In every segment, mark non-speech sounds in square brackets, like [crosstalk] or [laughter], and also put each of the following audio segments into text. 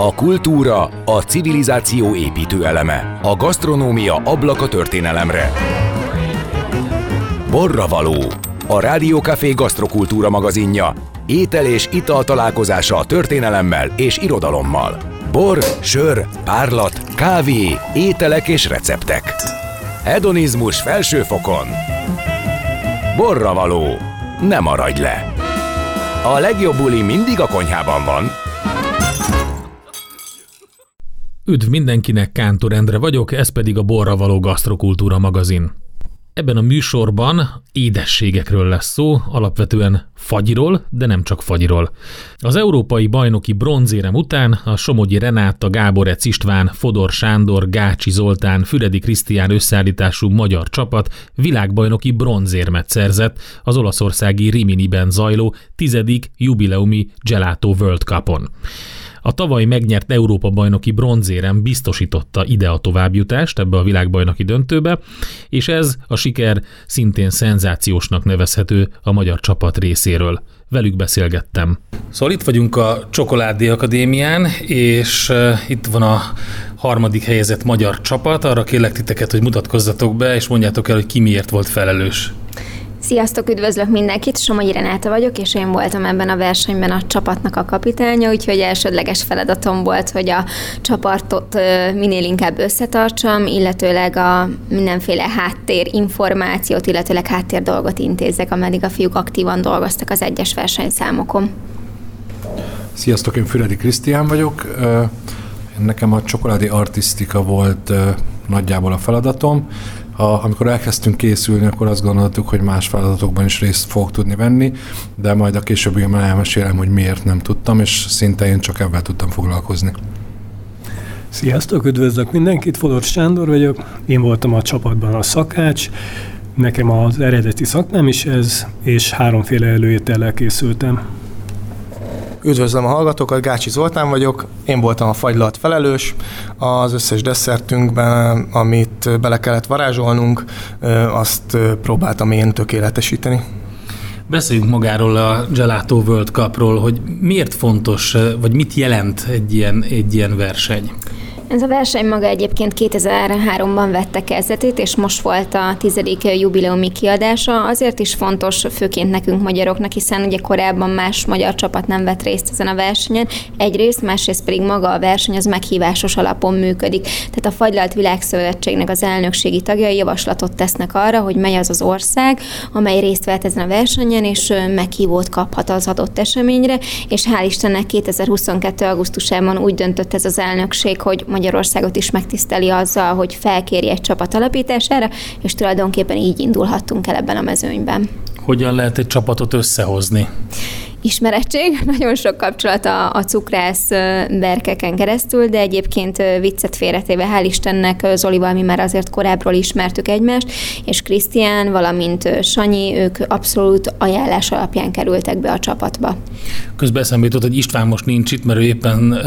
A kultúra a civilizáció építő eleme. A gasztronómia ablaka történelemre. Borra való. A Rádiókafé gasztrokultúra magazinja. Étel és ital találkozása a történelemmel és irodalommal. Bor, sör, párlat, kávé, ételek és receptek. Hedonizmus felső fokon. Borra való. Ne maradj le! A legjobb buli mindig a konyhában van. Üdv mindenkinek, Kántor Endre vagyok, ez pedig a Borra való gasztrokultúra magazin. Ebben a műsorban édességekről lesz szó, alapvetően fagyiról, de nem csak fagyiról. Az európai bajnoki bronzérem után a Somogyi Renáta, Gáborec István, Fodor Sándor, Gácsi Zoltán, Füredi Krisztián összeállítású magyar csapat világbajnoki bronzérmet szerzett az olaszországi Riminiben zajló tizedik jubileumi Gelato World Cupon. A tavaly megnyert Európa-bajnoki bronzérem biztosította ide a továbbjutást ebbe a világbajnoki döntőbe, és ez a siker szintén szenzációsnak nevezhető a magyar csapat részéről. Velük beszélgettem. Szóval itt vagyunk a Csokoládé Akadémián, és uh, itt van a harmadik helyezett magyar csapat. Arra kérlek titeket, hogy mutatkozzatok be, és mondjátok el, hogy ki miért volt felelős. Sziasztok, üdvözlök mindenkit, Somogyi Renáta vagyok, és én voltam ebben a versenyben a csapatnak a kapitánya, úgyhogy elsődleges feladatom volt, hogy a csapatot minél inkább összetartsam, illetőleg a mindenféle háttér információt, illetőleg háttér dolgot intézzek, ameddig a fiúk aktívan dolgoztak az egyes versenyszámokon. Sziasztok, én Füredi Krisztián vagyok. Nekem a csokoládé artisztika volt nagyjából a feladatom a, amikor elkezdtünk készülni, akkor azt gondoltuk, hogy más feladatokban is részt fogok tudni venni, de majd a későbbiekben elmesélem, hogy miért nem tudtam, és szinte én csak ebben tudtam foglalkozni. Sziasztok, üdvözlök mindenkit, Fodor Sándor vagyok, én voltam a csapatban a szakács, nekem az eredeti szakmám is ez, és háromféle előétellel készültem. Üdvözlöm a hallgatókat, Gácsi Zoltán vagyok, én voltam a fagylalt felelős, az összes desszertünkben, amit bele kellett varázsolnunk, azt próbáltam én tökéletesíteni. Beszéljünk magáról a Gelato World Cupról, hogy miért fontos, vagy mit jelent egy ilyen, egy ilyen verseny? Ez a verseny maga egyébként 2003-ban vette kezdetét, és most volt a tizedik jubileumi kiadása. Azért is fontos, főként nekünk magyaroknak, hiszen ugye korábban más magyar csapat nem vett részt ezen a versenyen. Egyrészt, másrészt pedig maga a verseny az meghívásos alapon működik. Tehát a Fagylalt Világszövetségnek az elnökségi tagjai javaslatot tesznek arra, hogy mely az az ország, amely részt vett ezen a versenyen, és meghívót kaphat az adott eseményre, és hál' Istennek 2022. augusztusában úgy döntött ez az elnökség, hogy Magyarországot is megtiszteli azzal, hogy felkéri egy csapat alapítására, és tulajdonképpen így indulhattunk el ebben a mezőnyben. Hogyan lehet egy csapatot összehozni? Ismerettség, [laughs] nagyon sok kapcsolat a, a cukrász berkeken keresztül, de egyébként viccet félretéve, hál' Istennek Zolival mi már azért korábbról ismertük egymást, és Krisztián, valamint Sanyi, ők abszolút ajánlás alapján kerültek be a csapatba. Közben eszembe jutott, hogy István most nincs itt, mert ő éppen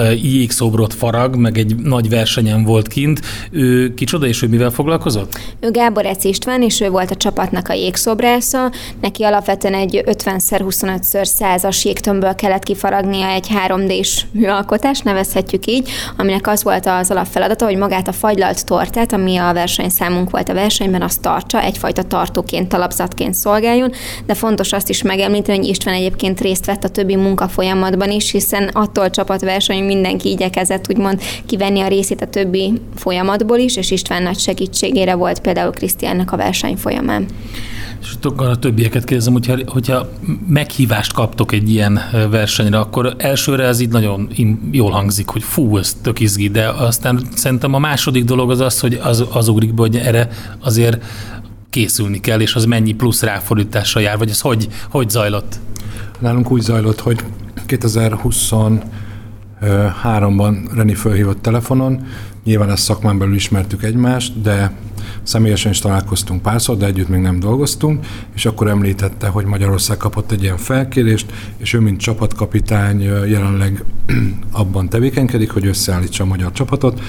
szobrot farag, meg egy nagy versenyen volt kint. Ő kicsoda, és ő mivel foglalkozott? Ő Gábor Ec István, és ő volt a csapatnak a jégszobrásza. Neki alapvetően egy 50x25x100 százas jégtömbből kellett kifaragnia egy 3D-s műalkotás, nevezhetjük így, aminek az volt az alapfeladata, hogy magát a fagylalt tortát, ami a versenyszámunk volt a versenyben, azt tartsa, egyfajta tartóként, talapzatként szolgáljon, de fontos azt is megemlíteni, hogy István egyébként részt vett a többi munkafolyamatban is, hiszen attól csapatverseny mindenki igyekezett úgymond kivenni a részét a többi folyamatból is, és István nagy segítségére volt például Krisztiánnak a verseny folyamán. És akkor a többieket kérdezem, hogyha, hogyha meghívást kaptok egy ilyen versenyre, akkor elsőre ez így nagyon jól hangzik, hogy fú, ez tök izgi, de aztán szerintem a második dolog az az, hogy az, az ugrik be, hogy erre azért készülni kell, és az mennyi plusz ráfordítással jár, vagy ez hogy, hogy zajlott? Nálunk úgy zajlott, hogy 2023-ban Reni fölhívott telefonon, nyilván ezt szakmán belül ismertük egymást, de Személyesen is találkoztunk párszor, de együtt még nem dolgoztunk, és akkor említette, hogy Magyarország kapott egy ilyen felkérést, és ő, mint csapatkapitány jelenleg [clears throat] abban tevékenykedik, hogy összeállítsa a magyar csapatot.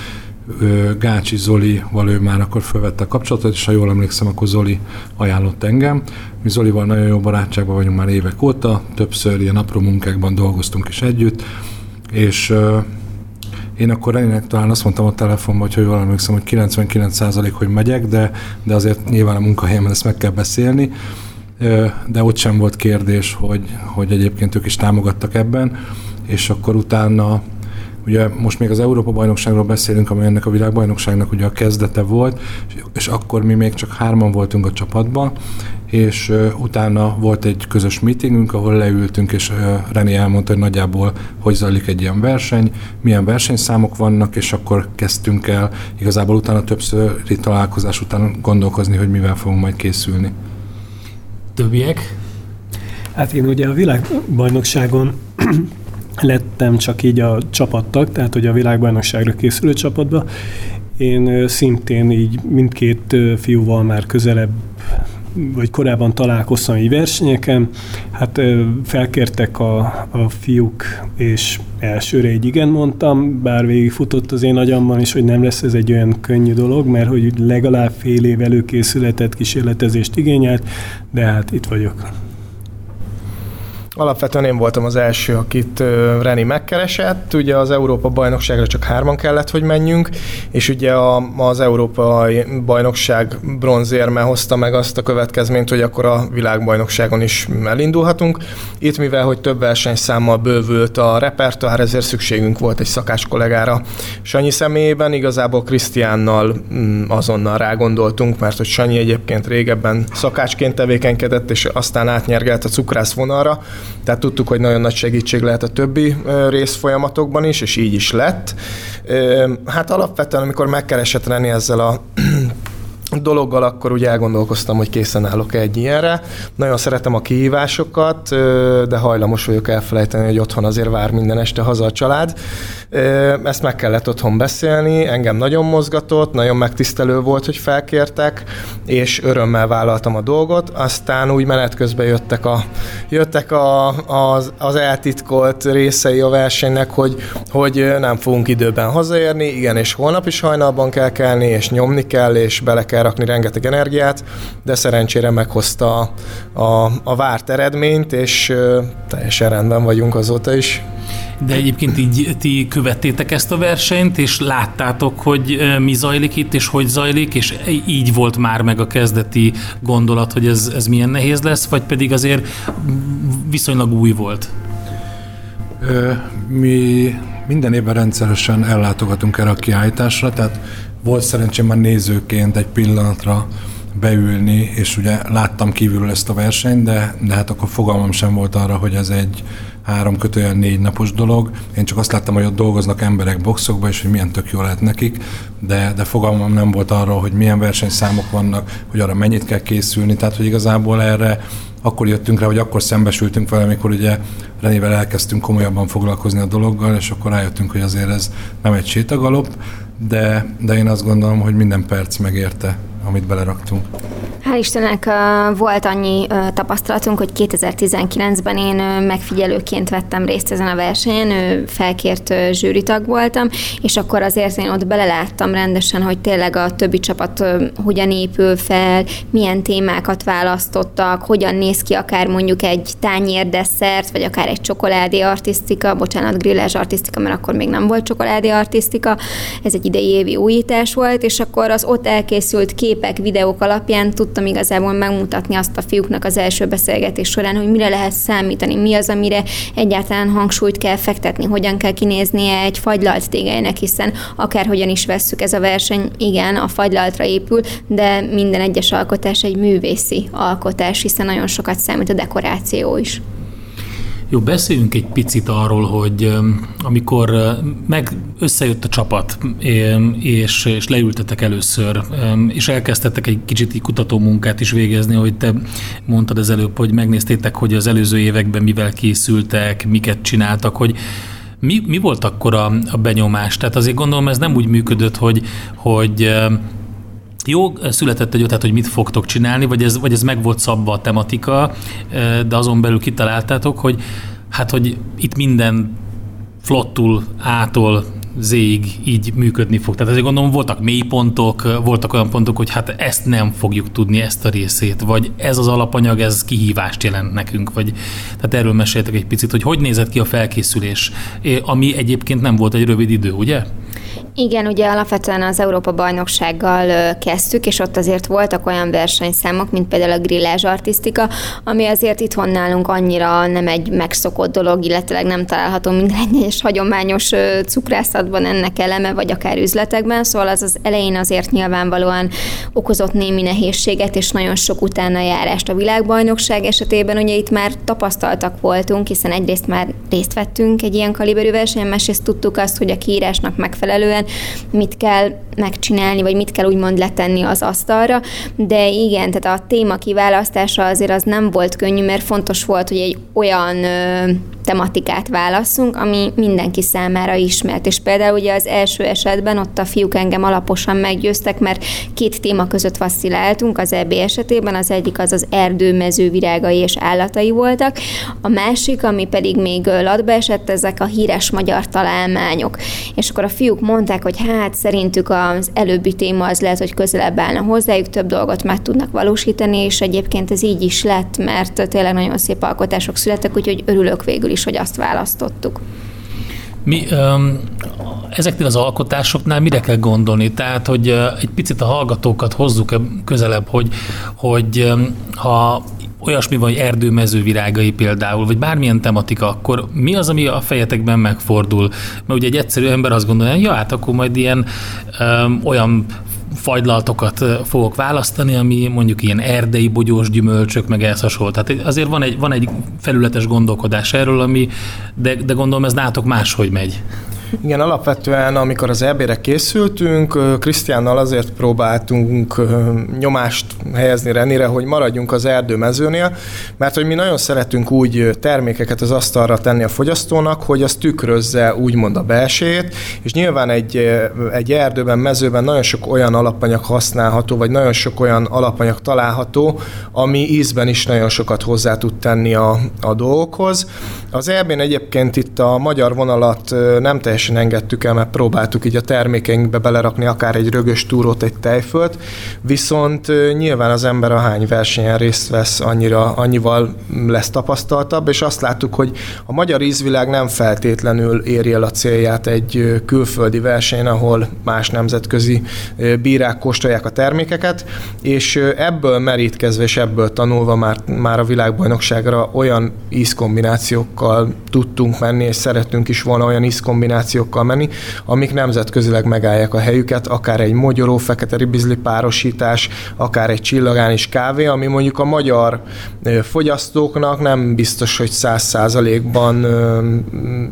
Gácsi Zoli, ő már akkor felvette a kapcsolatot, és ha jól emlékszem, akkor Zoli ajánlott engem. Mi Zolival nagyon jó barátságban vagyunk már évek óta, többször ilyen apró munkákban dolgoztunk is együtt, és Én akkor Reninek talán azt mondtam a telefonban, hogy, hogy valami emlékszem, hogy 99% hogy megyek, de, de azért nyilván a munkahelyemen ezt meg kell beszélni. De ott sem volt kérdés, hogy, hogy egyébként ők is támogattak ebben, és akkor utána Ugye most még az Európa-bajnokságról beszélünk, amely ennek a világbajnokságnak ugye a kezdete volt, és akkor mi még csak hárman voltunk a csapatban, és utána volt egy közös meetingünk, ahol leültünk, és René elmondta, hogy nagyjából hogy zajlik egy ilyen verseny, milyen versenyszámok vannak, és akkor kezdtünk el igazából utána többszöri találkozás után gondolkozni, hogy mivel fogunk majd készülni. Többiek? Hát én ugye a világbajnokságon lettem csak így a csapattag, tehát hogy a világbajnokságra készülő csapatba. Én szintén így mindkét fiúval már közelebb vagy korábban találkoztam így versenyeken, hát felkértek a, a fiúk, és elsőre egy igen mondtam, bár végigfutott az én agyamban is, hogy nem lesz ez egy olyan könnyű dolog, mert hogy legalább fél év előkészületet, kísérletezést igényelt, de hát itt vagyok. Alapvetően én voltam az első, akit Reni megkeresett. Ugye az Európa bajnokságra csak hárman kellett, hogy menjünk, és ugye a, az Európa bajnokság bronzérme hozta meg azt a következményt, hogy akkor a világbajnokságon is elindulhatunk. Itt, mivel hogy több versenyszámmal bővült a repertoár, ezért szükségünk volt egy szakács kollégára. Sanyi személyében igazából Krisztiánnal mm, azonnal rágondoltunk, mert hogy Sanyi egyébként régebben szakácsként tevékenykedett, és aztán átnyergelt a cukrász vonalra, tehát tudtuk, hogy nagyon nagy segítség lehet a többi részfolyamatokban is, és így is lett. Hát alapvetően, amikor megkeresett lenni ezzel a dologgal, akkor úgy elgondolkoztam, hogy készen állok egy ilyenre. Nagyon szeretem a kihívásokat, de hajlamos vagyok elfelejteni, hogy otthon azért vár minden este haza a család. Ezt meg kellett otthon beszélni, engem nagyon mozgatott, nagyon megtisztelő volt, hogy felkértek, és örömmel vállaltam a dolgot. Aztán úgy menet közben jöttek, a, jöttek a, az, az eltitkolt részei a versenynek, hogy, hogy nem fogunk időben hazaérni, igen, és holnap is hajnalban kell kelni, és nyomni kell, és bele kell rakni rengeteg energiát, de szerencsére meghozta a, a, a várt eredményt, és teljesen rendben vagyunk azóta is. De egyébként így ti követtétek ezt a versenyt, és láttátok, hogy mi zajlik itt, és hogy zajlik, és így volt már meg a kezdeti gondolat, hogy ez, ez milyen nehéz lesz, vagy pedig azért viszonylag új volt? Mi minden évben rendszeresen ellátogatunk erre a kiállításra, tehát volt szerencsém már nézőként egy pillanatra beülni, és ugye láttam kívülről ezt a versenyt, de, de hát akkor fogalmam sem volt arra, hogy ez egy három kötően négy napos dolog. Én csak azt láttam, hogy ott dolgoznak emberek boxokba, és hogy milyen tök jó lehet nekik, de, de fogalmam nem volt arra, hogy milyen versenyszámok vannak, hogy arra mennyit kell készülni, tehát hogy igazából erre akkor jöttünk rá, hogy akkor szembesültünk vele, amikor ugye Renével elkezdtünk komolyabban foglalkozni a dologgal, és akkor rájöttünk, hogy azért ez nem egy sétagalop, de, de én azt gondolom, hogy minden perc megérte, amit beleraktunk. Hál' Istennek volt annyi tapasztalatunk, hogy 2019-ben én megfigyelőként vettem részt ezen a versenyen, felkért zsűritag voltam, és akkor azért én ott beleláttam rendesen, hogy tényleg a többi csapat hogyan épül fel, milyen témákat választottak, hogyan néz ki akár mondjuk egy tányérdesszert, vagy akár egy csokoládé artisztika, bocsánat, grillás artisztika, mert akkor még nem volt csokoládé artisztika, ez egy idei évi újítás volt, és akkor az ott elkészült képek, videók alapján tudtam igazából megmutatni azt a fiúknak az első beszélgetés során, hogy mire lehet számítani, mi az, amire egyáltalán hangsúlyt kell fektetni, hogyan kell kinéznie egy fagylalt tégelynek, hiszen akárhogyan is vesszük ez a verseny, igen, a fagylaltra épül, de minden egyes alkotás egy művészi alkotás, hiszen nagyon sokat számít a dekoráció is. Jó, beszéljünk egy picit arról, hogy amikor meg összejött a csapat, és, és leültetek először, és elkezdtetek egy kicsit kutató munkát is végezni, hogy te mondtad az előbb, hogy megnéztétek, hogy az előző években mivel készültek, miket csináltak, hogy mi, mi volt akkor a, a benyomás? Tehát azért gondolom ez nem úgy működött, hogy, hogy jó, született egy ötlet, hogy mit fogtok csinálni, vagy ez, vagy ez meg volt szabva a tematika, de azon belül kitaláltátok, hogy hát, hogy itt minden flottul ától zéig így működni fog. Tehát azért gondolom voltak mélypontok, voltak olyan pontok, hogy hát ezt nem fogjuk tudni, ezt a részét, vagy ez az alapanyag, ez kihívást jelent nekünk, vagy tehát erről meséltek egy picit, hogy hogy nézett ki a felkészülés, ami egyébként nem volt egy rövid idő, ugye? Igen, ugye alapvetően az Európa bajnoksággal kezdtük, és ott azért voltak olyan versenyszámok, mint például a grillázs artisztika, ami azért itthon nálunk annyira nem egy megszokott dolog, illetve nem található minden [laughs] egyes hagyományos cukrászatban ennek eleme, vagy akár üzletekben, szóval az az elején azért nyilvánvalóan okozott némi nehézséget, és nagyon sok utána járást a világbajnokság esetében, ugye itt már tapasztaltak voltunk, hiszen egyrészt már részt vettünk egy ilyen kaliberű versenyen, másrészt tudtuk azt, hogy a kiírásnak megfelelően mit kell megcsinálni, vagy mit kell úgymond letenni az asztalra, de igen, tehát a téma kiválasztása azért az nem volt könnyű, mert fontos volt, hogy egy olyan ö, tematikát válasszunk, ami mindenki számára ismert. És például ugye az első esetben ott a fiúk engem alaposan meggyőztek, mert két téma között vassziláltunk az EB esetében, az egyik az az erdő, mező, virágai és állatai voltak, a másik, ami pedig még latba esett, ezek a híres magyar találmányok. És akkor a fiúk mondták, hogy hát szerintük az előbbi téma az lehet, hogy közelebb állna hozzájuk, több dolgot meg tudnak valósítani, és egyébként ez így is lett, mert tényleg nagyon szép alkotások születtek, úgyhogy örülök végül is, hogy azt választottuk. Mi um, ezeknél az alkotásoknál mire kell gondolni? Tehát, hogy egy picit a hallgatókat hozzuk közelebb, hogy, hogy ha olyasmi van, hogy erdőmező virágai például, vagy bármilyen tematika, akkor mi az, ami a fejetekben megfordul? Mert ugye egy egyszerű ember azt gondolja, ja, hát akkor majd ilyen um, olyan fagylaltokat fogok választani, ami mondjuk ilyen erdei bogyós gyümölcsök, meg ehhez hasonló. Tehát azért van egy, van egy felületes gondolkodás erről, ami, de, de gondolom ez nátok máshogy megy. Igen, alapvetően, amikor az EB-re készültünk, Krisztiánnal azért próbáltunk nyomást helyezni Renire, hogy maradjunk az erdőmezőnél, mert hogy mi nagyon szeretünk úgy termékeket az asztalra tenni a fogyasztónak, hogy az tükrözze úgymond a belsejét, és nyilván egy, egy erdőben, mezőben nagyon sok olyan alapanyag használható, vagy nagyon sok olyan alapanyag található, ami ízben is nagyon sokat hozzá tud tenni a, a dolgokhoz. Az EB-n egyébként itt a magyar vonalat nem teljesen teljesen engedtük el, mert próbáltuk így a termékeinkbe belerakni akár egy rögös túrót, egy tejfölt, viszont nyilván az ember a hány versenyen részt vesz, annyira, annyival lesz tapasztaltabb, és azt láttuk, hogy a magyar ízvilág nem feltétlenül éri el a célját egy külföldi versenyen, ahol más nemzetközi bírák kóstolják a termékeket, és ebből merítkezve és ebből tanulva már, már a világbajnokságra olyan ízkombinációkkal tudtunk menni, és szeretünk is volna olyan ízkombinációkkal, kombinációkkal menni, amik nemzetközileg megállják a helyüket, akár egy mogyoró fekete ribizli párosítás, akár egy csillagánis kávé, ami mondjuk a magyar fogyasztóknak nem biztos, hogy száz százalékban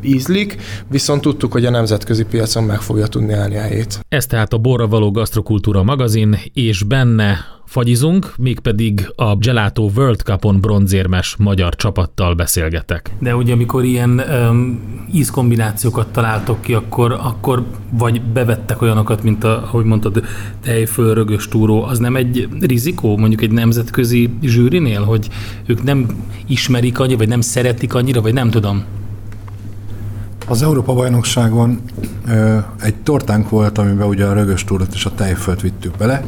ízlik, viszont tudtuk, hogy a nemzetközi piacon meg fogja tudni állni a helyét. Ez tehát a Borra Való Gasztrokultúra magazin, és benne fagyizunk, mégpedig a Gelato World Cup-on bronzérmes magyar csapattal beszélgetek. De ugye amikor ilyen um, ízkombinációkat találtok ki, akkor, akkor vagy bevettek olyanokat, mint a, ahogy mondtad, tejföl, rögös túró, az nem egy rizikó mondjuk egy nemzetközi zsűrinél, hogy ők nem ismerik annyira, vagy nem szeretik annyira, vagy nem tudom? Az Európa bajnokságon ö, egy tortánk volt, amiben ugye a rögös túrot és a tejfölt vittük bele,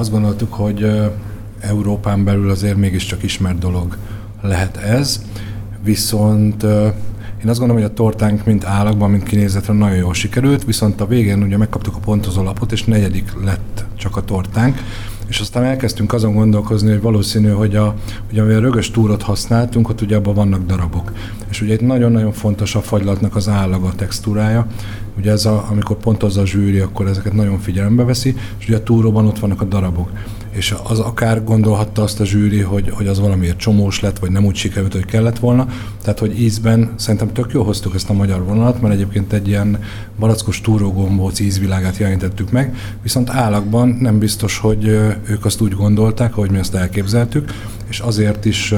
azt gondoltuk, hogy Európán belül azért mégiscsak ismert dolog lehet ez, viszont én azt gondolom, hogy a tortánk mint állagban, mint kinézetre nagyon jól sikerült, viszont a végén ugye megkaptuk a pontozó lapot, és negyedik lett csak a tortánk, és aztán elkezdtünk azon gondolkozni, hogy valószínű, hogy a, ugye, a rögös túrot használtunk, ott ugye abban vannak darabok. És ugye itt nagyon-nagyon fontos a fagylatnak az állaga, a textúrája. Ugye ez a, amikor pontozza a zsűri, akkor ezeket nagyon figyelembe veszi, és ugye a túróban ott vannak a darabok és az akár gondolhatta azt a zsűri, hogy, hogy az valamiért csomós lett, vagy nem úgy sikerült, hogy kellett volna. Tehát, hogy ízben szerintem tök jó hoztuk ezt a magyar vonalat, mert egyébként egy ilyen barackos túrógombóc ízvilágát jelentettük meg, viszont állagban nem biztos, hogy ők azt úgy gondolták, ahogy mi azt elképzeltük, és azért is,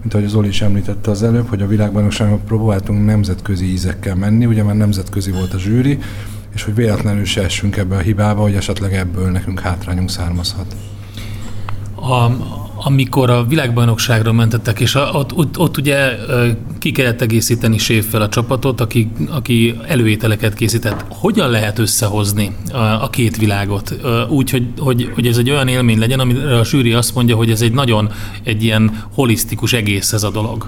mint ahogy Zoli is említette az előbb, hogy a világbajnokságon próbáltunk nemzetközi ízekkel menni, ugye már nemzetközi volt a zsűri, és hogy véletlenül se essünk ebbe a hibába, hogy esetleg ebből nekünk hátrányunk származhat. A, amikor a világbajnokságra mentettek, és ott, ott, ott ugye ki kellett egészíteni séffel a csapatot, aki, aki előételeket készített. Hogyan lehet összehozni a, a két világot? Úgy, hogy, hogy, hogy ez egy olyan élmény legyen, amire a sűri azt mondja, hogy ez egy nagyon egy ilyen holisztikus egész ez a dolog.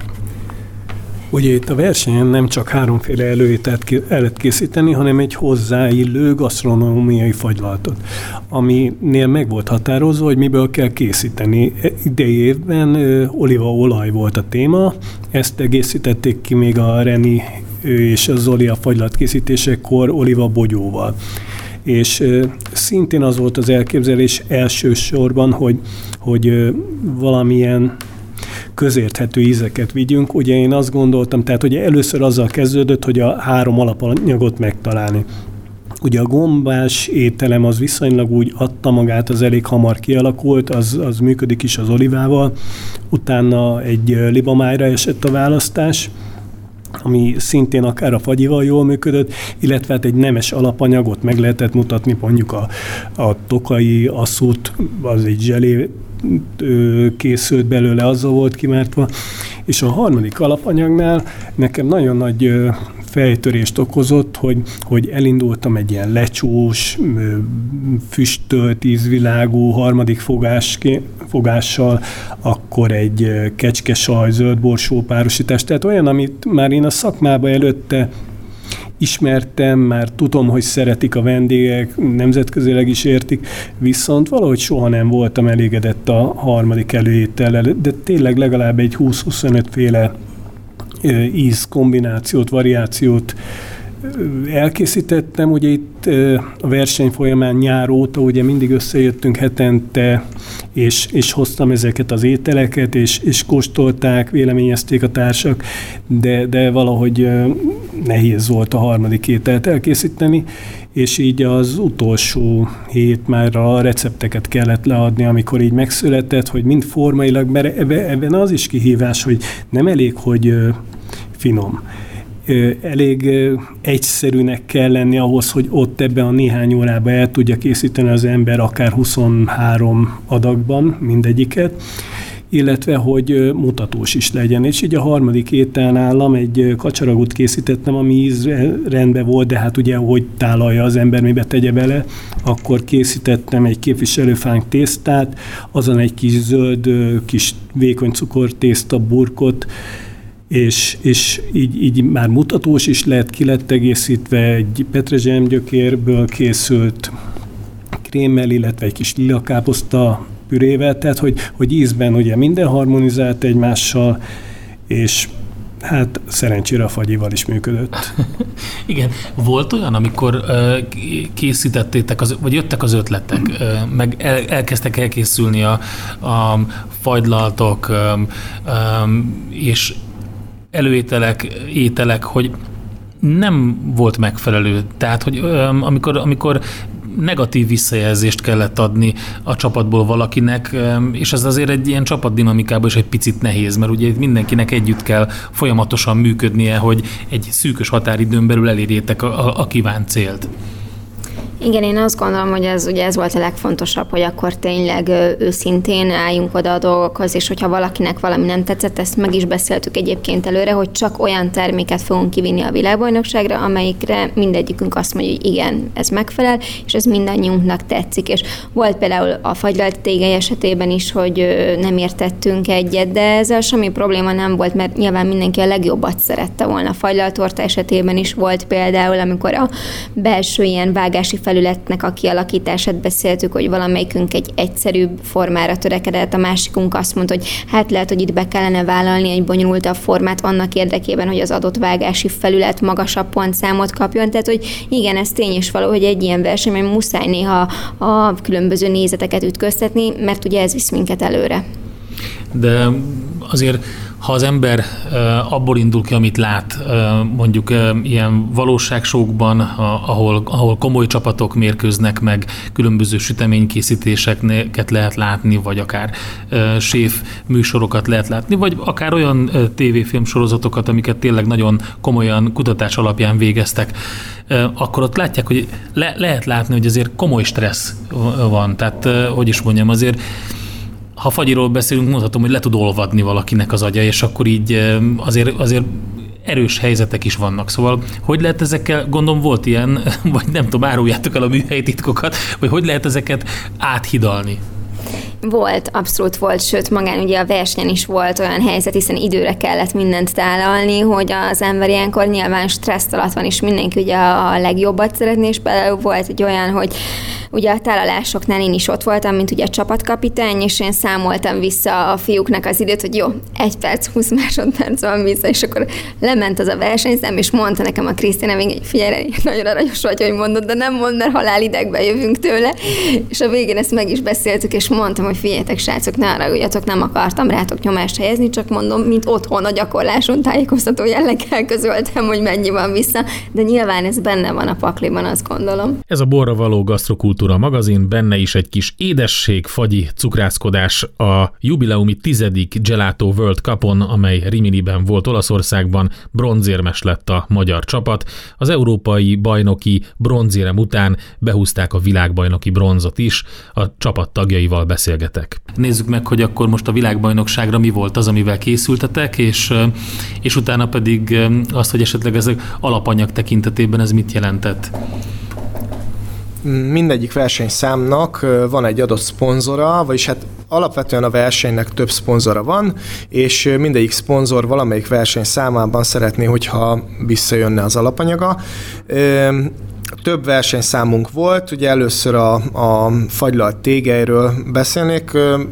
Ugye itt a versenyen nem csak háromféle előételt lehet készíteni, hanem egy hozzáillő gasztronómiai fagylaltot, aminél meg volt határozva, hogy miből kell készíteni. E, idei évben olívaolaj volt a téma, ezt egészítették ki még a Reni és a Zoli a fagylat készítésekor oliva bogyóval és szintén az volt az elképzelés elsősorban, hogy, hogy valamilyen közérthető ízeket vigyünk. Ugye én azt gondoltam, tehát hogy először azzal kezdődött, hogy a három alapanyagot megtalálni. Ugye a gombás ételem az viszonylag úgy adta magát, az elég hamar kialakult, az, az működik is az olivával. Utána egy libamájra esett a választás, ami szintén akár a fagyival jól működött, illetve hát egy nemes alapanyagot meg lehetett mutatni, mondjuk a, a tokai asszút, az egy zselé készült belőle, azzal volt kimártva, és a harmadik alapanyagnál nekem nagyon nagy fejtörést okozott, hogy, hogy elindultam egy ilyen lecsós, füstölt, ízvilágú harmadik fogás, fogással, akkor egy kecskesaj, zöldborsó párosítás. Tehát olyan, amit már én a szakmába előtte ismertem, már tudom, hogy szeretik a vendégek, nemzetközileg is értik, viszont valahogy soha nem voltam elégedett a harmadik előétellel, de tényleg legalább egy 20-25 féle íz kombinációt, variációt elkészítettem, ugye itt a verseny folyamán nyár óta ugye mindig összejöttünk hetente, és, és hoztam ezeket az ételeket, és, és kóstolták, véleményezték a társak, de, de valahogy nehéz volt a harmadik ételt elkészíteni, és így az utolsó hét már a recepteket kellett leadni, amikor így megszületett, hogy mind formailag, mert ebben az is kihívás, hogy nem elég, hogy finom elég egyszerűnek kell lenni ahhoz, hogy ott ebben a néhány órában el tudja készíteni az ember akár 23 adagban mindegyiket, illetve hogy mutatós is legyen. És így a harmadik étel nálam egy kacsaragot készítettem, ami íz rendben volt, de hát ugye, hogy tálalja az ember, mibe tegye bele, akkor készítettem egy képviselőfánk tésztát, azon egy kis zöld, kis vékony cukortészta burkot, és, és így, így már mutatós is lett, ki lett egészítve egy petrezselyemgyökérből készült krémmel, illetve egy kis lilakáposzta pürével, tehát hogy, hogy ízben ugye minden harmonizált egymással, és Hát szerencsére a fagyival is működött. [laughs] Igen. Volt olyan, amikor uh, készítettétek, az, vagy jöttek az ötletek, uh, meg el, elkezdtek elkészülni a, a fagylaltok, um, um, és előételek, ételek, hogy nem volt megfelelő. Tehát, hogy amikor, amikor negatív visszajelzést kellett adni a csapatból valakinek, és ez azért egy ilyen csapatdinamikában is egy picit nehéz, mert ugye mindenkinek együtt kell folyamatosan működnie, hogy egy szűkös határidőn belül elérjétek a, a kívánt célt. Igen, én azt gondolom, hogy ez ugye ez volt a legfontosabb, hogy akkor tényleg őszintén álljunk oda a dolgokhoz, és hogyha valakinek valami nem tetszett, ezt meg is beszéltük egyébként előre, hogy csak olyan terméket fogunk kivinni a világbajnokságra, amelyikre mindegyikünk azt mondja, hogy igen, ez megfelel, és ez mindannyiunknak tetszik. És volt például a fagylalt tégely esetében is, hogy nem értettünk egyet, de ezzel semmi probléma nem volt, mert nyilván mindenki a legjobbat szerette volna. A fagylaltorta esetében is volt például, amikor a belső ilyen vágási felületnek a kialakítását beszéltük, hogy valamelyikünk egy egyszerűbb formára törekedett, a másikunk azt mondta, hogy hát lehet, hogy itt be kellene vállalni egy bonyolultabb formát annak érdekében, hogy az adott vágási felület magasabb pontszámot kapjon. Tehát, hogy igen, ez tény is való, hogy egy ilyen versenyben muszáj néha a különböző nézeteket ütköztetni, mert ugye ez visz minket előre. De azért ha az ember abból indul ki, amit lát, mondjuk ilyen valóságsókban, ahol, ahol komoly csapatok mérkőznek meg, különböző süteménykészítéseket lehet látni, vagy akár séf műsorokat lehet látni, vagy akár olyan tévéfilm sorozatokat, amiket tényleg nagyon komolyan kutatás alapján végeztek, akkor ott látják, hogy le, lehet látni, hogy azért komoly stressz van. Tehát, hogy is mondjam, azért ha fagyiról beszélünk, mondhatom, hogy le tud olvadni valakinek az agya, és akkor így azért, azért erős helyzetek is vannak. Szóval hogy lehet ezekkel, gondolom volt ilyen, [laughs] vagy nem tudom, áruljátok el a műhelyi titkokat, vagy hogy lehet ezeket áthidalni? Volt, abszolút volt, sőt magán ugye a versenyen is volt olyan helyzet, hiszen időre kellett mindent tálalni, hogy az ember ilyenkor nyilván stressz alatt van, és mindenki ugye a legjobbat szeretné, és volt egy olyan, hogy ugye a tálalásoknál én is ott voltam, mint ugye a csapatkapitány, és én számoltam vissza a fiúknak az időt, hogy jó, egy perc, 20 másodperc van vissza, és akkor lement az a versenyszám, és mondta nekem a Krisztina még egy figyelj, nagyon aranyos vagy, hogy mondod, de nem mond, mert halálidegbe jövünk tőle. És a végén ezt meg is beszéltük, és mondtam, hogy figyeljetek, srácok, ne haragudjatok, nem akartam rátok nyomást helyezni, csak mondom, mint otthon a gyakorláson tájékoztató jelleggel közöltem, hogy mennyi van vissza, de nyilván ez benne van a pakliban, azt gondolom. Ez a borra való gasztrokultúra magazin, benne is egy kis édesség, fagyi cukrászkodás a jubileumi tizedik Gelato World Cupon, amely Riminiben volt Olaszországban, bronzérmes lett a magyar csapat. Az európai bajnoki bronzérem után behúzták a világbajnoki bronzot is, a csapat tagjaival beszélgetett beszélgetek. Nézzük meg, hogy akkor most a világbajnokságra mi volt az, amivel készültetek, és, és utána pedig azt, hogy esetleg ezek alapanyag tekintetében ez mit jelentett. Mindegyik versenyszámnak van egy adott szponzora, vagyis hát alapvetően a versenynek több szponzora van, és mindegyik szponzor valamelyik verseny számában szeretné, hogyha visszajönne az alapanyaga több versenyszámunk volt, ugye először a, a fagylalt tégelyről beszélnék.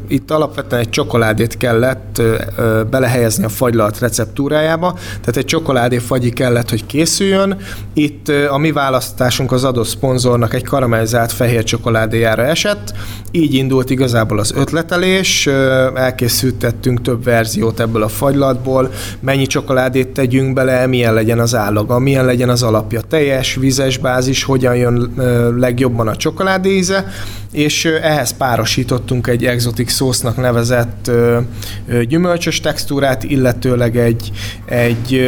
Itt alapvetően egy csokoládét kellett belehelyezni a fagylalt receptúrájába, tehát egy csokoládé fagyi kellett, hogy készüljön. Itt a mi választásunk az adott szponzornak egy karamellizált fehér csokoládéjára esett, így indult igazából az ötletelés, elkészültettünk több verziót ebből a fagylatból, mennyi csokoládét tegyünk bele, milyen legyen az állaga, milyen legyen az alapja, teljes, vizes bázis, hogyan jön legjobban a csokoládé íze, és ehhez párosítottunk egy exotic szósznak nevezett gyümölcsös textúrát, illetőleg egy, egy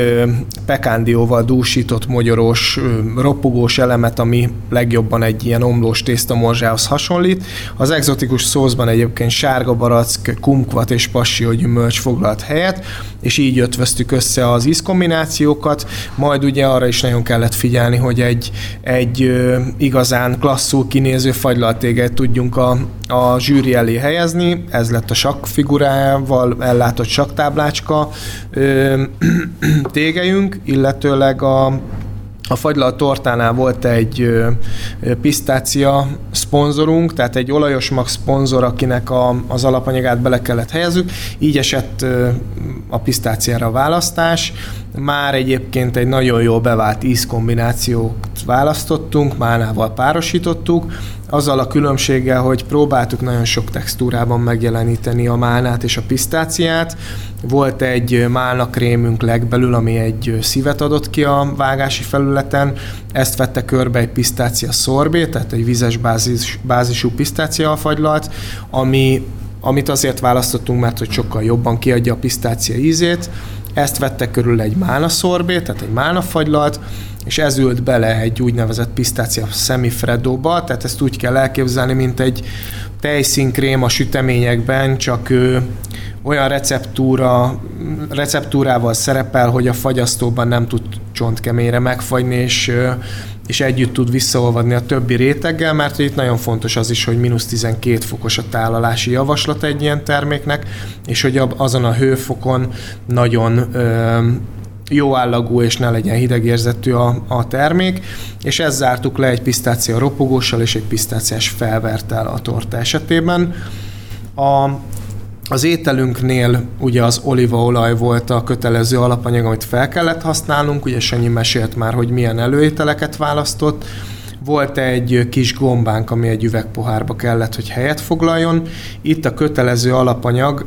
pekándióval dúsított magyaros, ropogós elemet, ami legjobban egy ilyen omlós tésztamorzsához hasonlít. Az exotikus szószban egyébként sárga barack, kumkvat és passió gyümölcs foglalt helyet, és így ötvöztük össze az ízkombinációkat, majd ugye arra is nagyon kellett figyelni, hogy egy, egy igazán klasszul kinéző fagylaltéget tudjunk a, a zsűri elé helyezni. Ez lett a sakk figurával ellátott sakktáblácska ö, [clears throat] tégelyünk, illetőleg a a fagylalt tortánál volt egy pisztácia szponzorunk, tehát egy olajos mag szponzor, akinek a, az alapanyagát bele kellett helyezzük. Így esett a pisztáciára a választás. Már egyébként egy nagyon jól bevált ízkombinációt választottunk, mánával párosítottuk, azzal a különbséggel, hogy próbáltuk nagyon sok textúrában megjeleníteni a málnát és a pisztáciát. Volt egy málna krémünk legbelül, ami egy szívet adott ki a vágási felületen, ezt vette körbe egy pisztácia szorbé, tehát egy vizes bázis, bázisú pisztácia fagylalt, ami amit azért választottunk, mert hogy sokkal jobban kiadja a pisztácia ízét. Ezt vette körül egy málna szorbé, tehát egy málna fagylalt, és ez ült bele egy úgynevezett pisztácia semifreddóba, tehát ezt úgy kell elképzelni, mint egy tejszínkrém a süteményekben, csak ő olyan receptúra, receptúrával szerepel, hogy a fagyasztóban nem tud csontkeményre megfagyni, és, és együtt tud visszaolvadni a többi réteggel, mert itt nagyon fontos az is, hogy mínusz 12 fokos a tálalási javaslat egy ilyen terméknek, és hogy azon a hőfokon nagyon jó állagú és ne legyen hidegérzetű a, a termék, és ezt zártuk le egy pisztácia ropogóssal és egy pisztáciás felvertel a torta esetében. A, az ételünknél ugye az olívaolaj volt a kötelező alapanyag, amit fel kellett használnunk, ugye Sanyi mesélt már, hogy milyen előételeket választott, volt egy kis gombánk, ami egy üvegpohárba kellett, hogy helyet foglaljon. Itt a kötelező alapanyag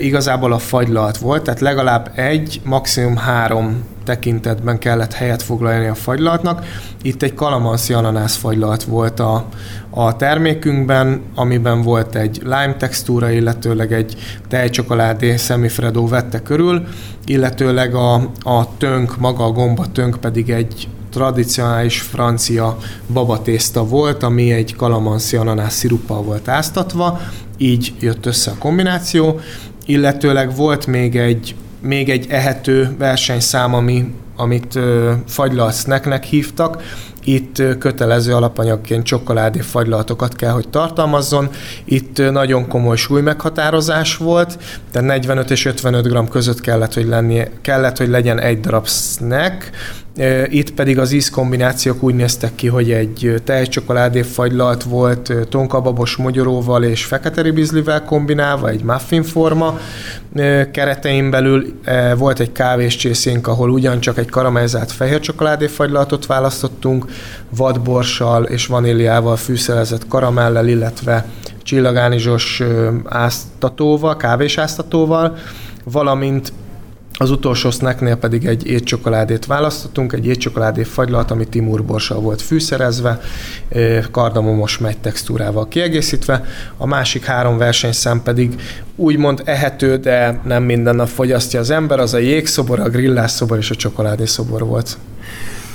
igazából a fagylalt volt, tehát legalább egy, maximum három tekintetben kellett helyet foglalni a fagylaltnak. Itt egy kalamanszi ananász fagylalt volt a, a termékünkben, amiben volt egy lime textúra, illetőleg egy tejcsokoládé semifredó vette körül, illetőleg a, a tönk, maga a gomba tönk pedig egy tradicionális francia babatészta volt, ami egy kalamansi ananász sziruppal volt áztatva, így jött össze a kombináció, illetőleg volt még egy, még egy ehető versenyszám, ami, amit fagylalt snacknek hívtak, itt kötelező alapanyagként csokoládé fagylaltokat kell, hogy tartalmazzon. Itt nagyon komoly súlymeghatározás volt, tehát 45 és 55 g között kellett, hogy, lennie, kellett, hogy legyen egy darab snack, itt pedig az ízkombinációk úgy néztek ki, hogy egy tejcsokoládé fagylalt volt tonkababos mogyoróval és fekete ribizlivel kombinálva, egy muffin forma keretein belül volt egy kávéscsészénk, ahol ugyancsak egy karamellizált fehér csokoládé fagylaltot választottunk, vadborssal és vaníliával fűszerezett karamellel, illetve csillagánizsos áztatóval, kávésáztatóval, valamint az utolsó snacknél pedig egy étcsokoládét választottunk, egy étcsokoládé fagylalt, ami Timur borssal volt fűszerezve, kardamomos megy textúrával kiegészítve. A másik három versenyszám pedig úgymond ehető, de nem minden nap fogyasztja az ember, az a jégszobor, a grillás szobor és a csokoládé szobor volt.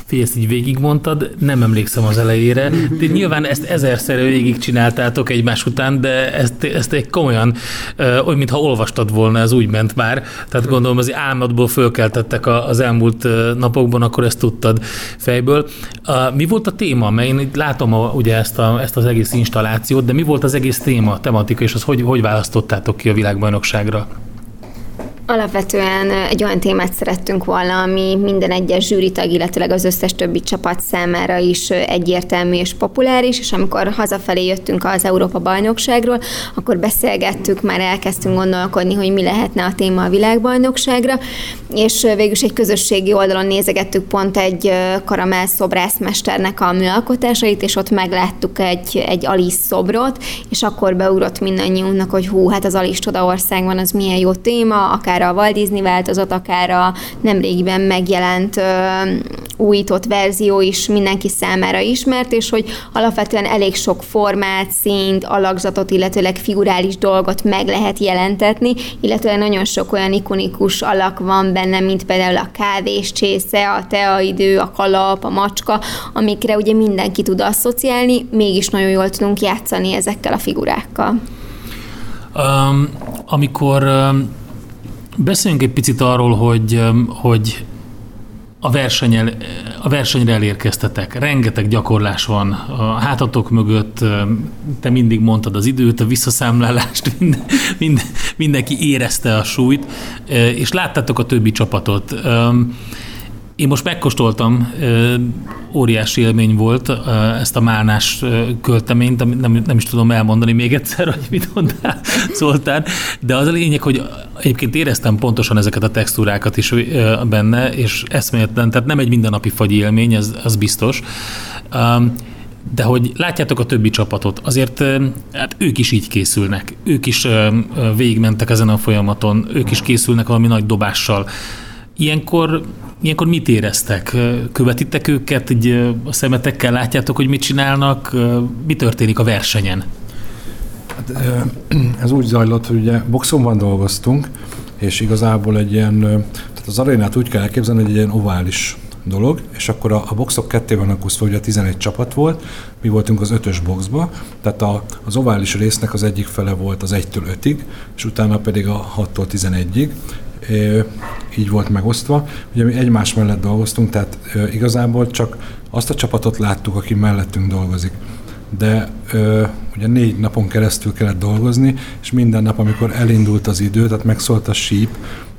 Fé, ezt így végigmondtad, nem emlékszem az elejére. De nyilván ezt ezerszer végig csináltátok egymás után, de ezt, ezt egy komolyan, olyan, mintha olvastad volna, ez úgy ment már. Tehát gondolom, az álmodból fölkeltettek az elmúlt napokban, akkor ezt tudtad fejből. Mi volt a téma? Mert én látom a, ugye ezt, a, ezt az egész installációt, de mi volt az egész téma, tematika, és az hogy, hogy választottátok ki a világbajnokságra? Alapvetően egy olyan témát szerettünk volna, ami minden egyes zsűritag, illetőleg az összes többi csapat számára is egyértelmű és populáris, és amikor hazafelé jöttünk az Európa bajnokságról, akkor beszélgettük, már elkezdtünk gondolkodni, hogy mi lehetne a téma a világbajnokságra, és végül egy közösségi oldalon nézegettük pont egy karamell szobrászmesternek a műalkotásait, és ott megláttuk egy, egy Alice szobrot, és akkor beugrott mindannyiunknak, hogy hú, hát az Alice Csodaországban az milyen jó téma, akár akár a Walt Disney változat, akár a nemrégiben megjelent újított verzió is mindenki számára ismert, és hogy alapvetően elég sok formát, színt, alakzatot, illetőleg figurális dolgot meg lehet jelentetni, illetve nagyon sok olyan ikonikus alak van benne, mint például a kávés csésze, a teaidő, a kalap, a macska, amikre ugye mindenki tud asszociálni, mégis nagyon jól tudunk játszani ezekkel a figurákkal. Um, amikor um Beszéljünk egy picit arról, hogy, hogy a, versenyel, a versenyre elérkeztetek. Rengeteg gyakorlás van a hátatok mögött, te mindig mondtad az időt, a visszaszámlálást, [laughs] mind, mind, mindenki érezte a súlyt, és láttátok a többi csapatot. Én most megkóstoltam, óriási élmény volt ezt a málnás költeményt, nem, nem is tudom elmondani még egyszer, [laughs] hogy mit mondtál, szóltál, de az a lényeg, hogy egyébként éreztem pontosan ezeket a textúrákat is benne, és eszméletlen, tehát nem egy mindennapi fagyi élmény, ez, az biztos. De hogy látjátok a többi csapatot, azért hát ők is így készülnek, ők is végigmentek ezen a folyamaton, ők is készülnek valami nagy dobással. Ilyenkor Ilyenkor mit éreztek? Követitek őket, így a szemetekkel látjátok, hogy mit csinálnak? Mi történik a versenyen? Hát, [clears throat] ez úgy zajlott, hogy ugye boxonban dolgoztunk, és igazából egy ilyen, tehát az arénát úgy kell elképzelni, hogy egy ilyen ovális dolog, és akkor a, a boxok ketté vannak osztva, ugye 11 csapat volt, mi voltunk az ötös boxba, tehát a, az ovális résznek az egyik fele volt az 1-től 5-ig, és utána pedig a 6-tól 11-ig, így volt megosztva. Ugye mi egymás mellett dolgoztunk, tehát igazából csak azt a csapatot láttuk, aki mellettünk dolgozik. De ö, ugye négy napon keresztül kellett dolgozni, és minden nap, amikor elindult az idő, tehát megszólt a síp,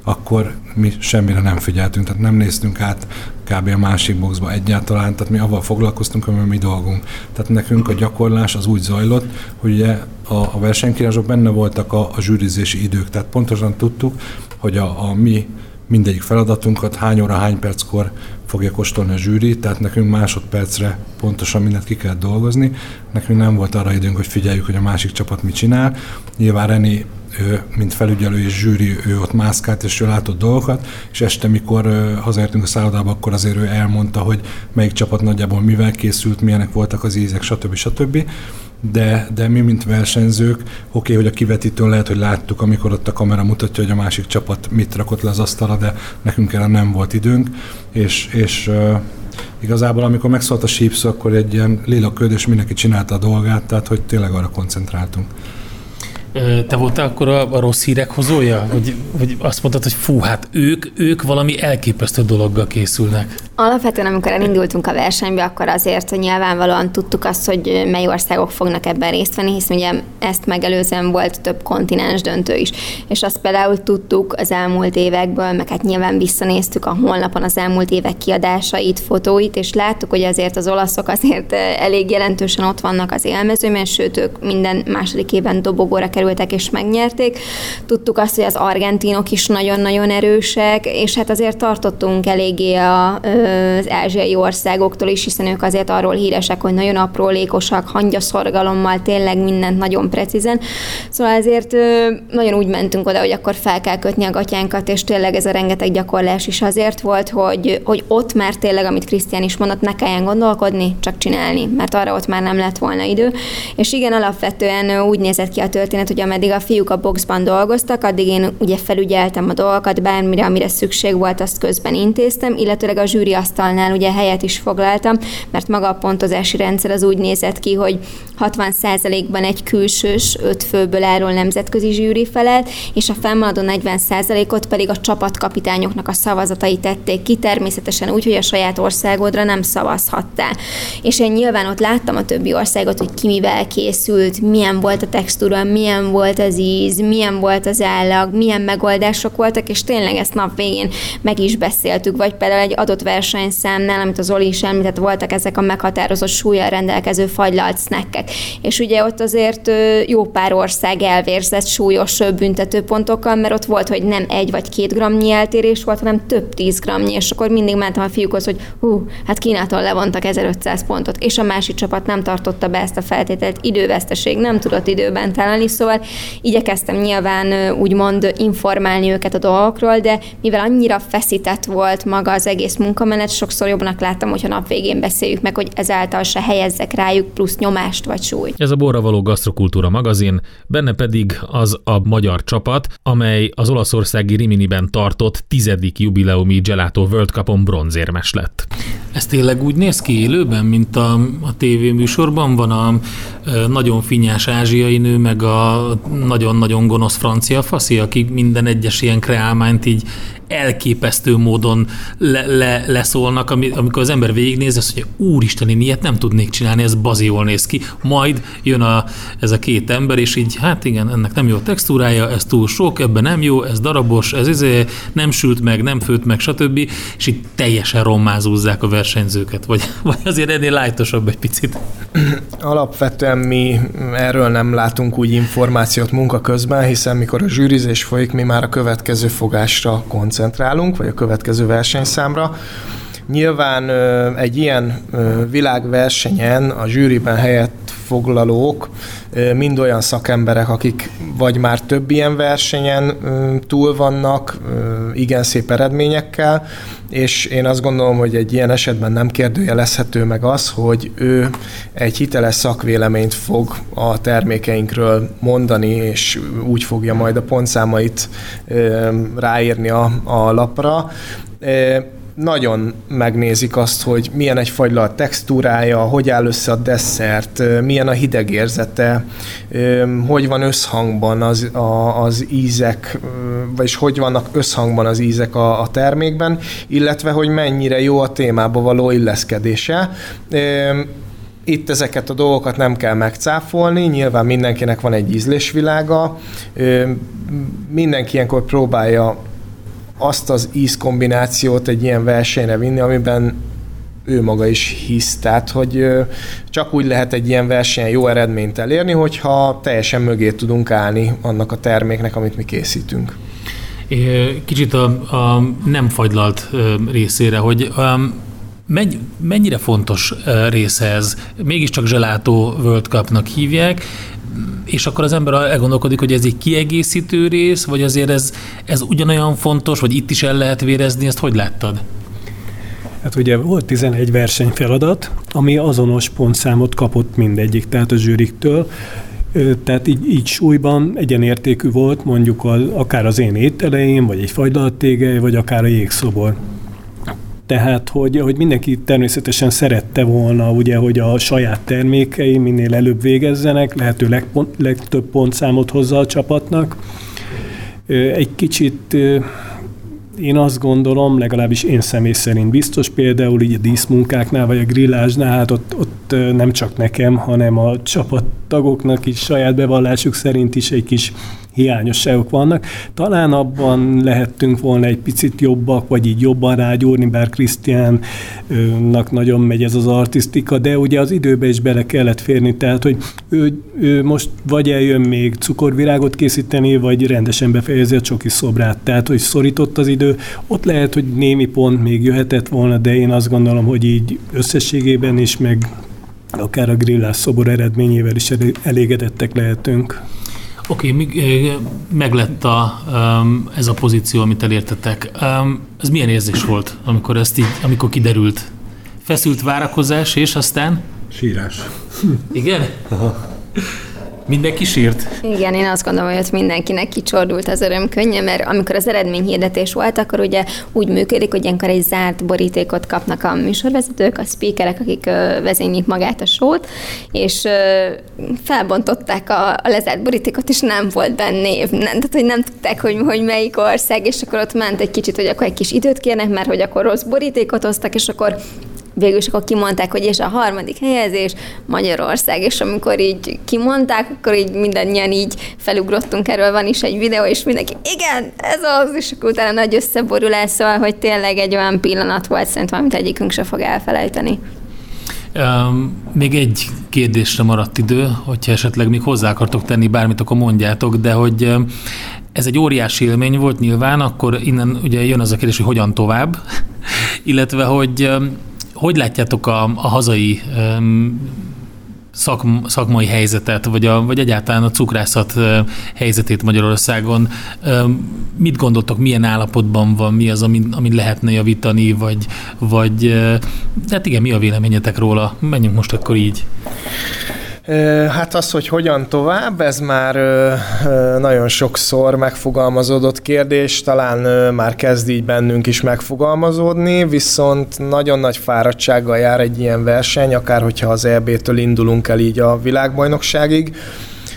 akkor mi semmire nem figyeltünk, tehát nem néztünk át kb. a másik boxba egyáltalán, tehát mi avval foglalkoztunk, ami mi dolgunk. Tehát nekünk a gyakorlás az úgy zajlott, hogy ugye a, a versenykírások benne voltak a, a zsűrizési idők, tehát pontosan tudtuk, hogy a, a mi mindegyik feladatunkat hány óra, hány perckor fogja kóstolni a zsűri, tehát nekünk másodpercre pontosan mindent ki kell dolgozni. Nekünk nem volt arra időnk, hogy figyeljük, hogy a másik csapat mit csinál. Nyilván Reni ő, mint felügyelő és zsűri, ő ott mászkált és ő látott dolgokat, és este, mikor hazaértünk a szállodába, akkor azért ő elmondta, hogy melyik csapat nagyjából mivel készült, milyenek voltak az ízek, stb. stb de, de mi, mint versenyzők, oké, okay, hogy a kivetítőn lehet, hogy láttuk, amikor ott a kamera mutatja, hogy a másik csapat mit rakott le az asztalra, de nekünk erre nem volt időnk, és, és igazából amikor megszólt a sípsz, akkor egy ilyen lila ködös mindenki csinálta a dolgát, tehát hogy tényleg arra koncentráltunk. Te voltál akkor a, a rossz hírek hozója? Hogy, hogy azt mondtad, hogy fú, hát ők, ők valami elképesztő dologgal készülnek. Alapvetően, amikor elindultunk a versenybe, akkor azért hogy nyilvánvalóan tudtuk azt, hogy mely országok fognak ebben részt venni, hiszen ugye ezt megelőzően volt több kontinens döntő is. És azt például tudtuk az elmúlt évekből, meg hát nyilván visszanéztük a honlapon az elmúlt évek kiadásait, fotóit, és láttuk, hogy azért az olaszok azért elég jelentősen ott vannak az élmezőben, sőt, ők minden második évben dobogóra kerültek és megnyerték. Tudtuk azt, hogy az argentinok is nagyon-nagyon erősek, és hát azért tartottunk eléggé a az ázsiai országoktól is, hiszen ők azért arról híresek, hogy nagyon aprólékosak, hangyaszorgalommal, tényleg mindent nagyon precízen. Szóval ezért nagyon úgy mentünk oda, hogy akkor fel kell kötni a gatyánkat, és tényleg ez a rengeteg gyakorlás is azért volt, hogy, hogy ott már tényleg, amit Krisztián is mondott, ne kelljen gondolkodni, csak csinálni, mert arra ott már nem lett volna idő. És igen, alapvetően úgy nézett ki a történet, hogy ameddig a fiúk a boxban dolgoztak, addig én ugye felügyeltem a dolgokat, bármire, amire szükség volt, azt közben intéztem, illetőleg a zsűri asztalnál ugye helyet is foglaltam, mert maga a pontozási rendszer az úgy nézett ki, hogy 60%-ban egy külsős, öt főből álló nemzetközi zsűri felett, és a fennmaradó 40%-ot pedig a csapatkapitányoknak a szavazatai tették ki, természetesen úgy, hogy a saját országodra nem szavazhattál. És én nyilván ott láttam a többi országot, hogy ki mivel készült, milyen volt a textúra, milyen volt az íz, milyen volt az állag, milyen megoldások voltak, és tényleg ezt nap végén meg is beszéltük, vagy például egy adott versenyszámnál, amit az Oli is említett, voltak ezek a meghatározott súlyjal rendelkező fagylalt snackek. És ugye ott azért jó pár ország elvérzett súlyos büntetőpontokkal, mert ott volt, hogy nem egy vagy két gramnyi eltérés volt, hanem több tíz gramnyi, és akkor mindig mentem a fiúkhoz, hogy hú, hát Kínától levontak 1500 pontot, és a másik csapat nem tartotta be ezt a feltételt, időveszteség, nem tudott időben találni, szóval igyekeztem nyilván úgymond informálni őket a dolgokról, de mivel annyira feszített volt maga az egész munkamenet, sokszor jobbnak láttam, hogyha nap végén beszéljük meg, hogy ezáltal se helyezzek rájuk plusz nyomást vagy súlyt. Ez a Borra való gasztrokultúra magazin, benne pedig az a magyar csapat, amely az olaszországi Riminiben tartott tizedik jubileumi Gelato World Cupon bronzérmes lett. Ez tényleg úgy néz ki élőben, mint a, a tévéműsorban van a, a nagyon finnyás ázsiai nő, meg a nagyon-nagyon gonosz francia faszi, aki minden egyes ilyen kreálmányt így elképesztő módon le, le, leszólnak, amikor az ember végignéz, azt mondja, úristen, én ilyet nem tudnék csinálni, ez baziól néz ki. Majd jön a, ez a két ember, és így, hát igen, ennek nem jó a textúrája, ez túl sok, ebben nem jó, ez darabos, ez izé, nem sült meg, nem főtt meg, stb. És így teljesen rommázúzzák a versenyzőket, vagy, vagy azért ennél lájtosabb egy picit. [clears throat] Alapvetően mi erről nem látunk úgy információt munka közben, hiszen mikor a zsűrizés folyik, mi már a következő fogásra koncentrálunk vagy a következő versenyszámra. Nyilván egy ilyen világversenyen a zsűriben helyett foglalók mind olyan szakemberek, akik vagy már több ilyen versenyen túl vannak, igen szép eredményekkel, és én azt gondolom, hogy egy ilyen esetben nem kérdőjelezhető meg az, hogy ő egy hiteles szakvéleményt fog a termékeinkről mondani, és úgy fogja majd a pontszámait ráírni a, a lapra nagyon megnézik azt, hogy milyen egy a textúrája, hogy áll össze a desszert, milyen a hidegérzete, hogy van összhangban az, a, az ízek, vagyis hogy vannak összhangban az ízek a, a termékben, illetve hogy mennyire jó a témába való illeszkedése. Itt ezeket a dolgokat nem kell megcáfolni, nyilván mindenkinek van egy ízlésvilága, mindenki ilyenkor próbálja azt az ízkombinációt egy ilyen versenyre vinni, amiben ő maga is hisz. Tehát, hogy csak úgy lehet egy ilyen versenyen jó eredményt elérni, hogyha teljesen mögé tudunk állni annak a terméknek, amit mi készítünk. Kicsit a, a nem fagylalt részére, hogy mennyire fontos része ez? Mégiscsak Zselátó World Cup-nak hívják, és akkor az ember elgondolkodik, hogy ez egy kiegészítő rész, vagy azért ez, ez ugyanolyan fontos, vagy itt is el lehet vérezni, ezt hogy láttad? Hát ugye volt 11 versenyfeladat, ami azonos pontszámot kapott mindegyik, tehát a zsűriktől, tehát így, így súlyban egyenértékű volt mondjuk az, akár az én ételeim, vagy egy fagylalttégely, vagy akár a jégszobor. Tehát, hogy, hogy mindenki természetesen szerette volna, ugye, hogy a saját termékei minél előbb végezzenek, lehető legpont, legtöbb pontszámot hozza a csapatnak. Egy kicsit én azt gondolom, legalábbis én személy szerint biztos, például így a díszmunkáknál, vagy a grillásnál, hát ott, ott nem csak nekem, hanem a csapattagoknak is saját bevallásuk szerint is egy kis hiányosságok vannak. Talán abban lehettünk volna egy picit jobbak, vagy így jobban rágyúrni, bár Krisztiánnak nagyon megy ez az artisztika, de ugye az időbe is bele kellett férni, tehát hogy ő, ő most vagy eljön még cukorvirágot készíteni, vagy rendesen befejezi a csoki szobrát, tehát hogy szorított az idő. Ott lehet, hogy némi pont még jöhetett volna, de én azt gondolom, hogy így összességében is, meg akár a grillás szobor eredményével is elégedettek lehetünk. Oké, okay, meglett a, ez a pozíció, amit elértetek. Ez milyen érzés volt, amikor ezt így, amikor kiderült? Feszült várakozás, és aztán? Sírás. Igen? Aha. Mindenki sírt? Igen, én azt gondolom, hogy ott mindenkinek kicsordult az öröm könnye, mert amikor az eredményhirdetés volt, akkor ugye úgy működik, hogy ilyenkor egy zárt borítékot kapnak a műsorvezetők, a speakerek, akik vezénylik magát a sót, és felbontották a, a lezárt borítékot, és nem volt benne név. Nem, tehát, hogy nem tudták, hogy, hogy melyik ország, és akkor ott ment egy kicsit, hogy akkor egy kis időt kérnek, mert hogy akkor rossz borítékot hoztak, és akkor végül is akkor kimondták, hogy és a harmadik helyezés Magyarország, és amikor így kimondták, akkor így mindannyian így felugrottunk, erről van is egy videó, és mindenki, igen, ez az, és akkor utána nagy összeborulás, szóval, hogy tényleg egy olyan pillanat volt, szerintem, amit egyikünk se fog elfelejteni. Um, még egy kérdésre maradt idő, hogyha esetleg még hozzá akartok tenni bármit, akkor mondjátok, de hogy ez egy óriási élmény volt nyilván, akkor innen ugye jön az a kérdés, hogy hogyan tovább, [laughs] illetve hogy hogy látjátok a, a hazai um, szakm, szakmai helyzetet, vagy, a, vagy egyáltalán a cukrászat helyzetét Magyarországon. Mit gondoltok, milyen állapotban van, mi az, amin, amin lehetne javítani, vagy, vagy hát igen, mi a véleményetek róla? Menjünk most akkor így. Hát az, hogy hogyan tovább, ez már nagyon sokszor megfogalmazódott kérdés, talán már kezd így bennünk is megfogalmazódni, viszont nagyon nagy fáradtsággal jár egy ilyen verseny, akár hogyha az EB-től indulunk el így a világbajnokságig,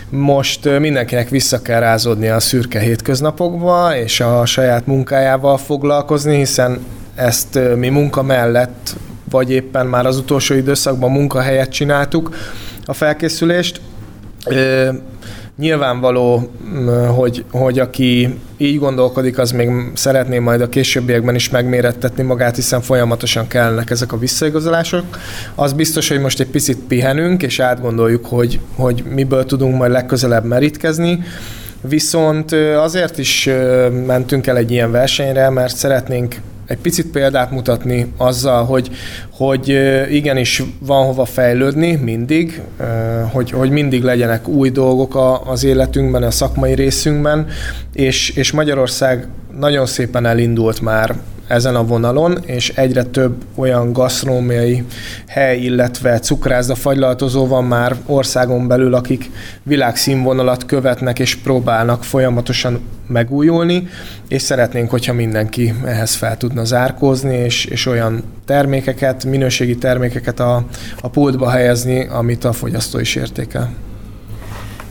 most mindenkinek vissza kell rázódni a szürke hétköznapokba, és a saját munkájával foglalkozni, hiszen ezt mi munka mellett, vagy éppen már az utolsó időszakban munkahelyet csináltuk, a felkészülést. Nyilvánvaló, hogy, hogy aki így gondolkodik, az még szeretné majd a későbbiekben is megmérettetni magát, hiszen folyamatosan kellnek ezek a visszaigazolások. Az biztos, hogy most egy picit pihenünk, és átgondoljuk, hogy, hogy miből tudunk majd legközelebb merítkezni. Viszont azért is mentünk el egy ilyen versenyre, mert szeretnénk egy picit példát mutatni azzal, hogy, hogy igenis van hova fejlődni mindig, hogy, hogy mindig legyenek új dolgok az életünkben, a szakmai részünkben, és, és Magyarország nagyon szépen elindult már ezen a vonalon, és egyre több olyan gasztronómiai hely, illetve cukrászda fagylaltozó van már országon belül, akik világszínvonalat követnek és próbálnak folyamatosan megújulni, és szeretnénk, hogyha mindenki ehhez fel tudna zárkózni, és, és olyan termékeket, minőségi termékeket a, a pultba helyezni, amit a fogyasztó is értékel.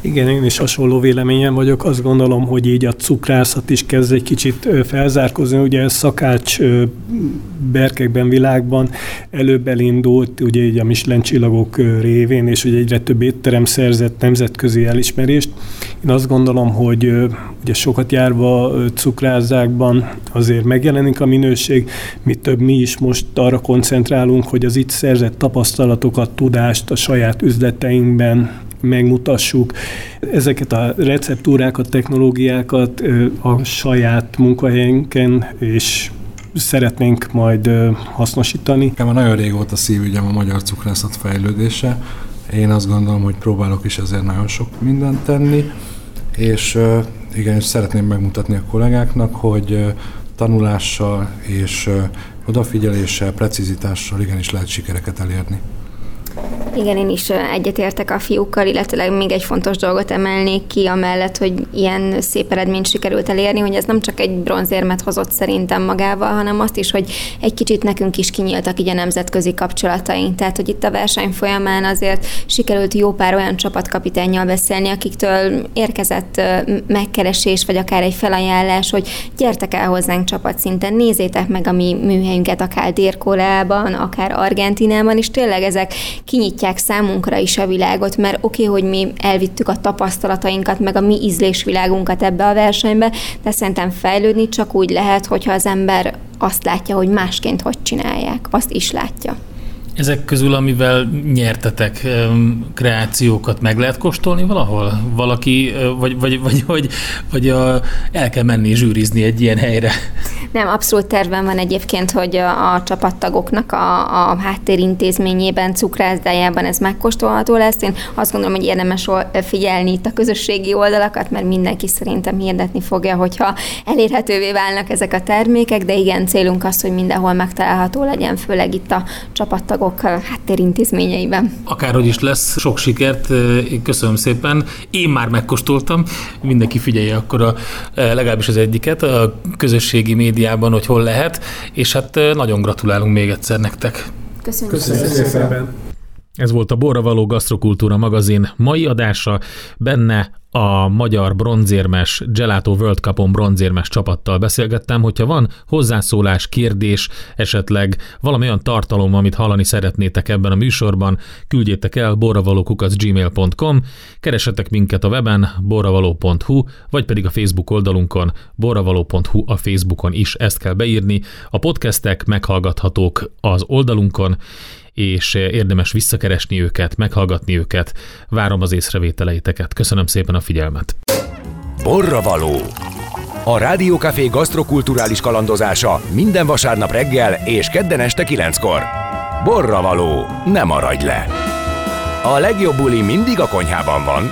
Igen, én is hasonló véleményem vagyok. Azt gondolom, hogy így a cukrászat is kezd egy kicsit felzárkozni. Ugye a szakács berkekben, világban előbb elindult, ugye így a Michelin csillagok révén, és ugye egyre több étterem szerzett nemzetközi elismerést. Én azt gondolom, hogy ugye sokat járva cukrázákban azért megjelenik a minőség, mi több mi is most arra koncentrálunk, hogy az itt szerzett tapasztalatokat, tudást a saját üzleteinkben megmutassuk. Ezeket a receptúrákat, technológiákat a saját munkahelyenken és szeretnénk majd hasznosítani. Nekem nagyon régóta szívügyem a magyar cukrászat fejlődése. Én azt gondolom, hogy próbálok is ezért nagyon sok mindent tenni, és igen, és szeretném megmutatni a kollégáknak, hogy tanulással és odafigyeléssel, precizitással igenis lehet sikereket elérni. Igen, én is egyetértek a fiúkkal, illetve még egy fontos dolgot emelnék ki, amellett, hogy ilyen szép eredményt sikerült elérni, hogy ez nem csak egy bronzérmet hozott szerintem magával, hanem azt is, hogy egy kicsit nekünk is kinyíltak így a nemzetközi kapcsolataink. Tehát, hogy itt a verseny folyamán azért sikerült jó pár olyan csapatkapitányjal beszélni, akiktől érkezett megkeresés, vagy akár egy felajánlás, hogy gyertek el hozzánk csapatszinten, nézzétek meg a mi műhelyünket, akár dél akár Argentinában, és tényleg ezek kinyitják számunkra is a világot, mert oké, okay, hogy mi elvittük a tapasztalatainkat, meg a mi ízlésvilágunkat ebbe a versenybe, de szerintem fejlődni csak úgy lehet, hogyha az ember azt látja, hogy másként hogy csinálják, azt is látja. Ezek közül, amivel nyertetek kreációkat meg lehet kóstolni valahol? Valaki, vagy, vagy, vagy, vagy, vagy a, el kell menni zsűrizni egy ilyen helyre? Nem, abszolút tervben van egyébként, hogy a, a csapattagoknak a, a háttérintézményében, cukrászdájában ez megkóstolható lesz. Én azt gondolom, hogy érdemes figyelni itt a közösségi oldalakat, mert mindenki szerintem hirdetni fogja, hogyha elérhetővé válnak ezek a termékek, de igen, célunk az, hogy mindenhol megtalálható legyen, főleg itt a csapattagok dolgok háttérintézményeiben. Akárhogy is lesz, sok sikert, köszönöm szépen. Én már megkóstoltam, mindenki figyelje akkor a, legalábbis az egyiket a közösségi médiában, hogy hol lehet, és hát nagyon gratulálunk még egyszer nektek. Köszönjük, Köszönjük szépen. Ez volt a Borra Való Gasztrokultúra magazin mai adása. Benne a magyar bronzérmes Gelato World Cupon bronzérmes csapattal beszélgettem, hogyha van hozzászólás, kérdés, esetleg valami olyan tartalom, amit hallani szeretnétek ebben a műsorban, küldjétek el borravalókukac.gmail.com, keresetek minket a weben borravaló.hu, vagy pedig a Facebook oldalunkon borravaló.hu a Facebookon is ezt kell beírni. A podcastek meghallgathatók az oldalunkon, és érdemes visszakeresni őket, meghallgatni őket. Várom az észrevételeiteket. Köszönöm szépen a figyelmet. Borravaló. A Rádiókafé gasztrokulturális kalandozása minden vasárnap reggel és kedden este kilenckor. Borravaló. Nem maradj le! A legjobb buli mindig a konyhában van.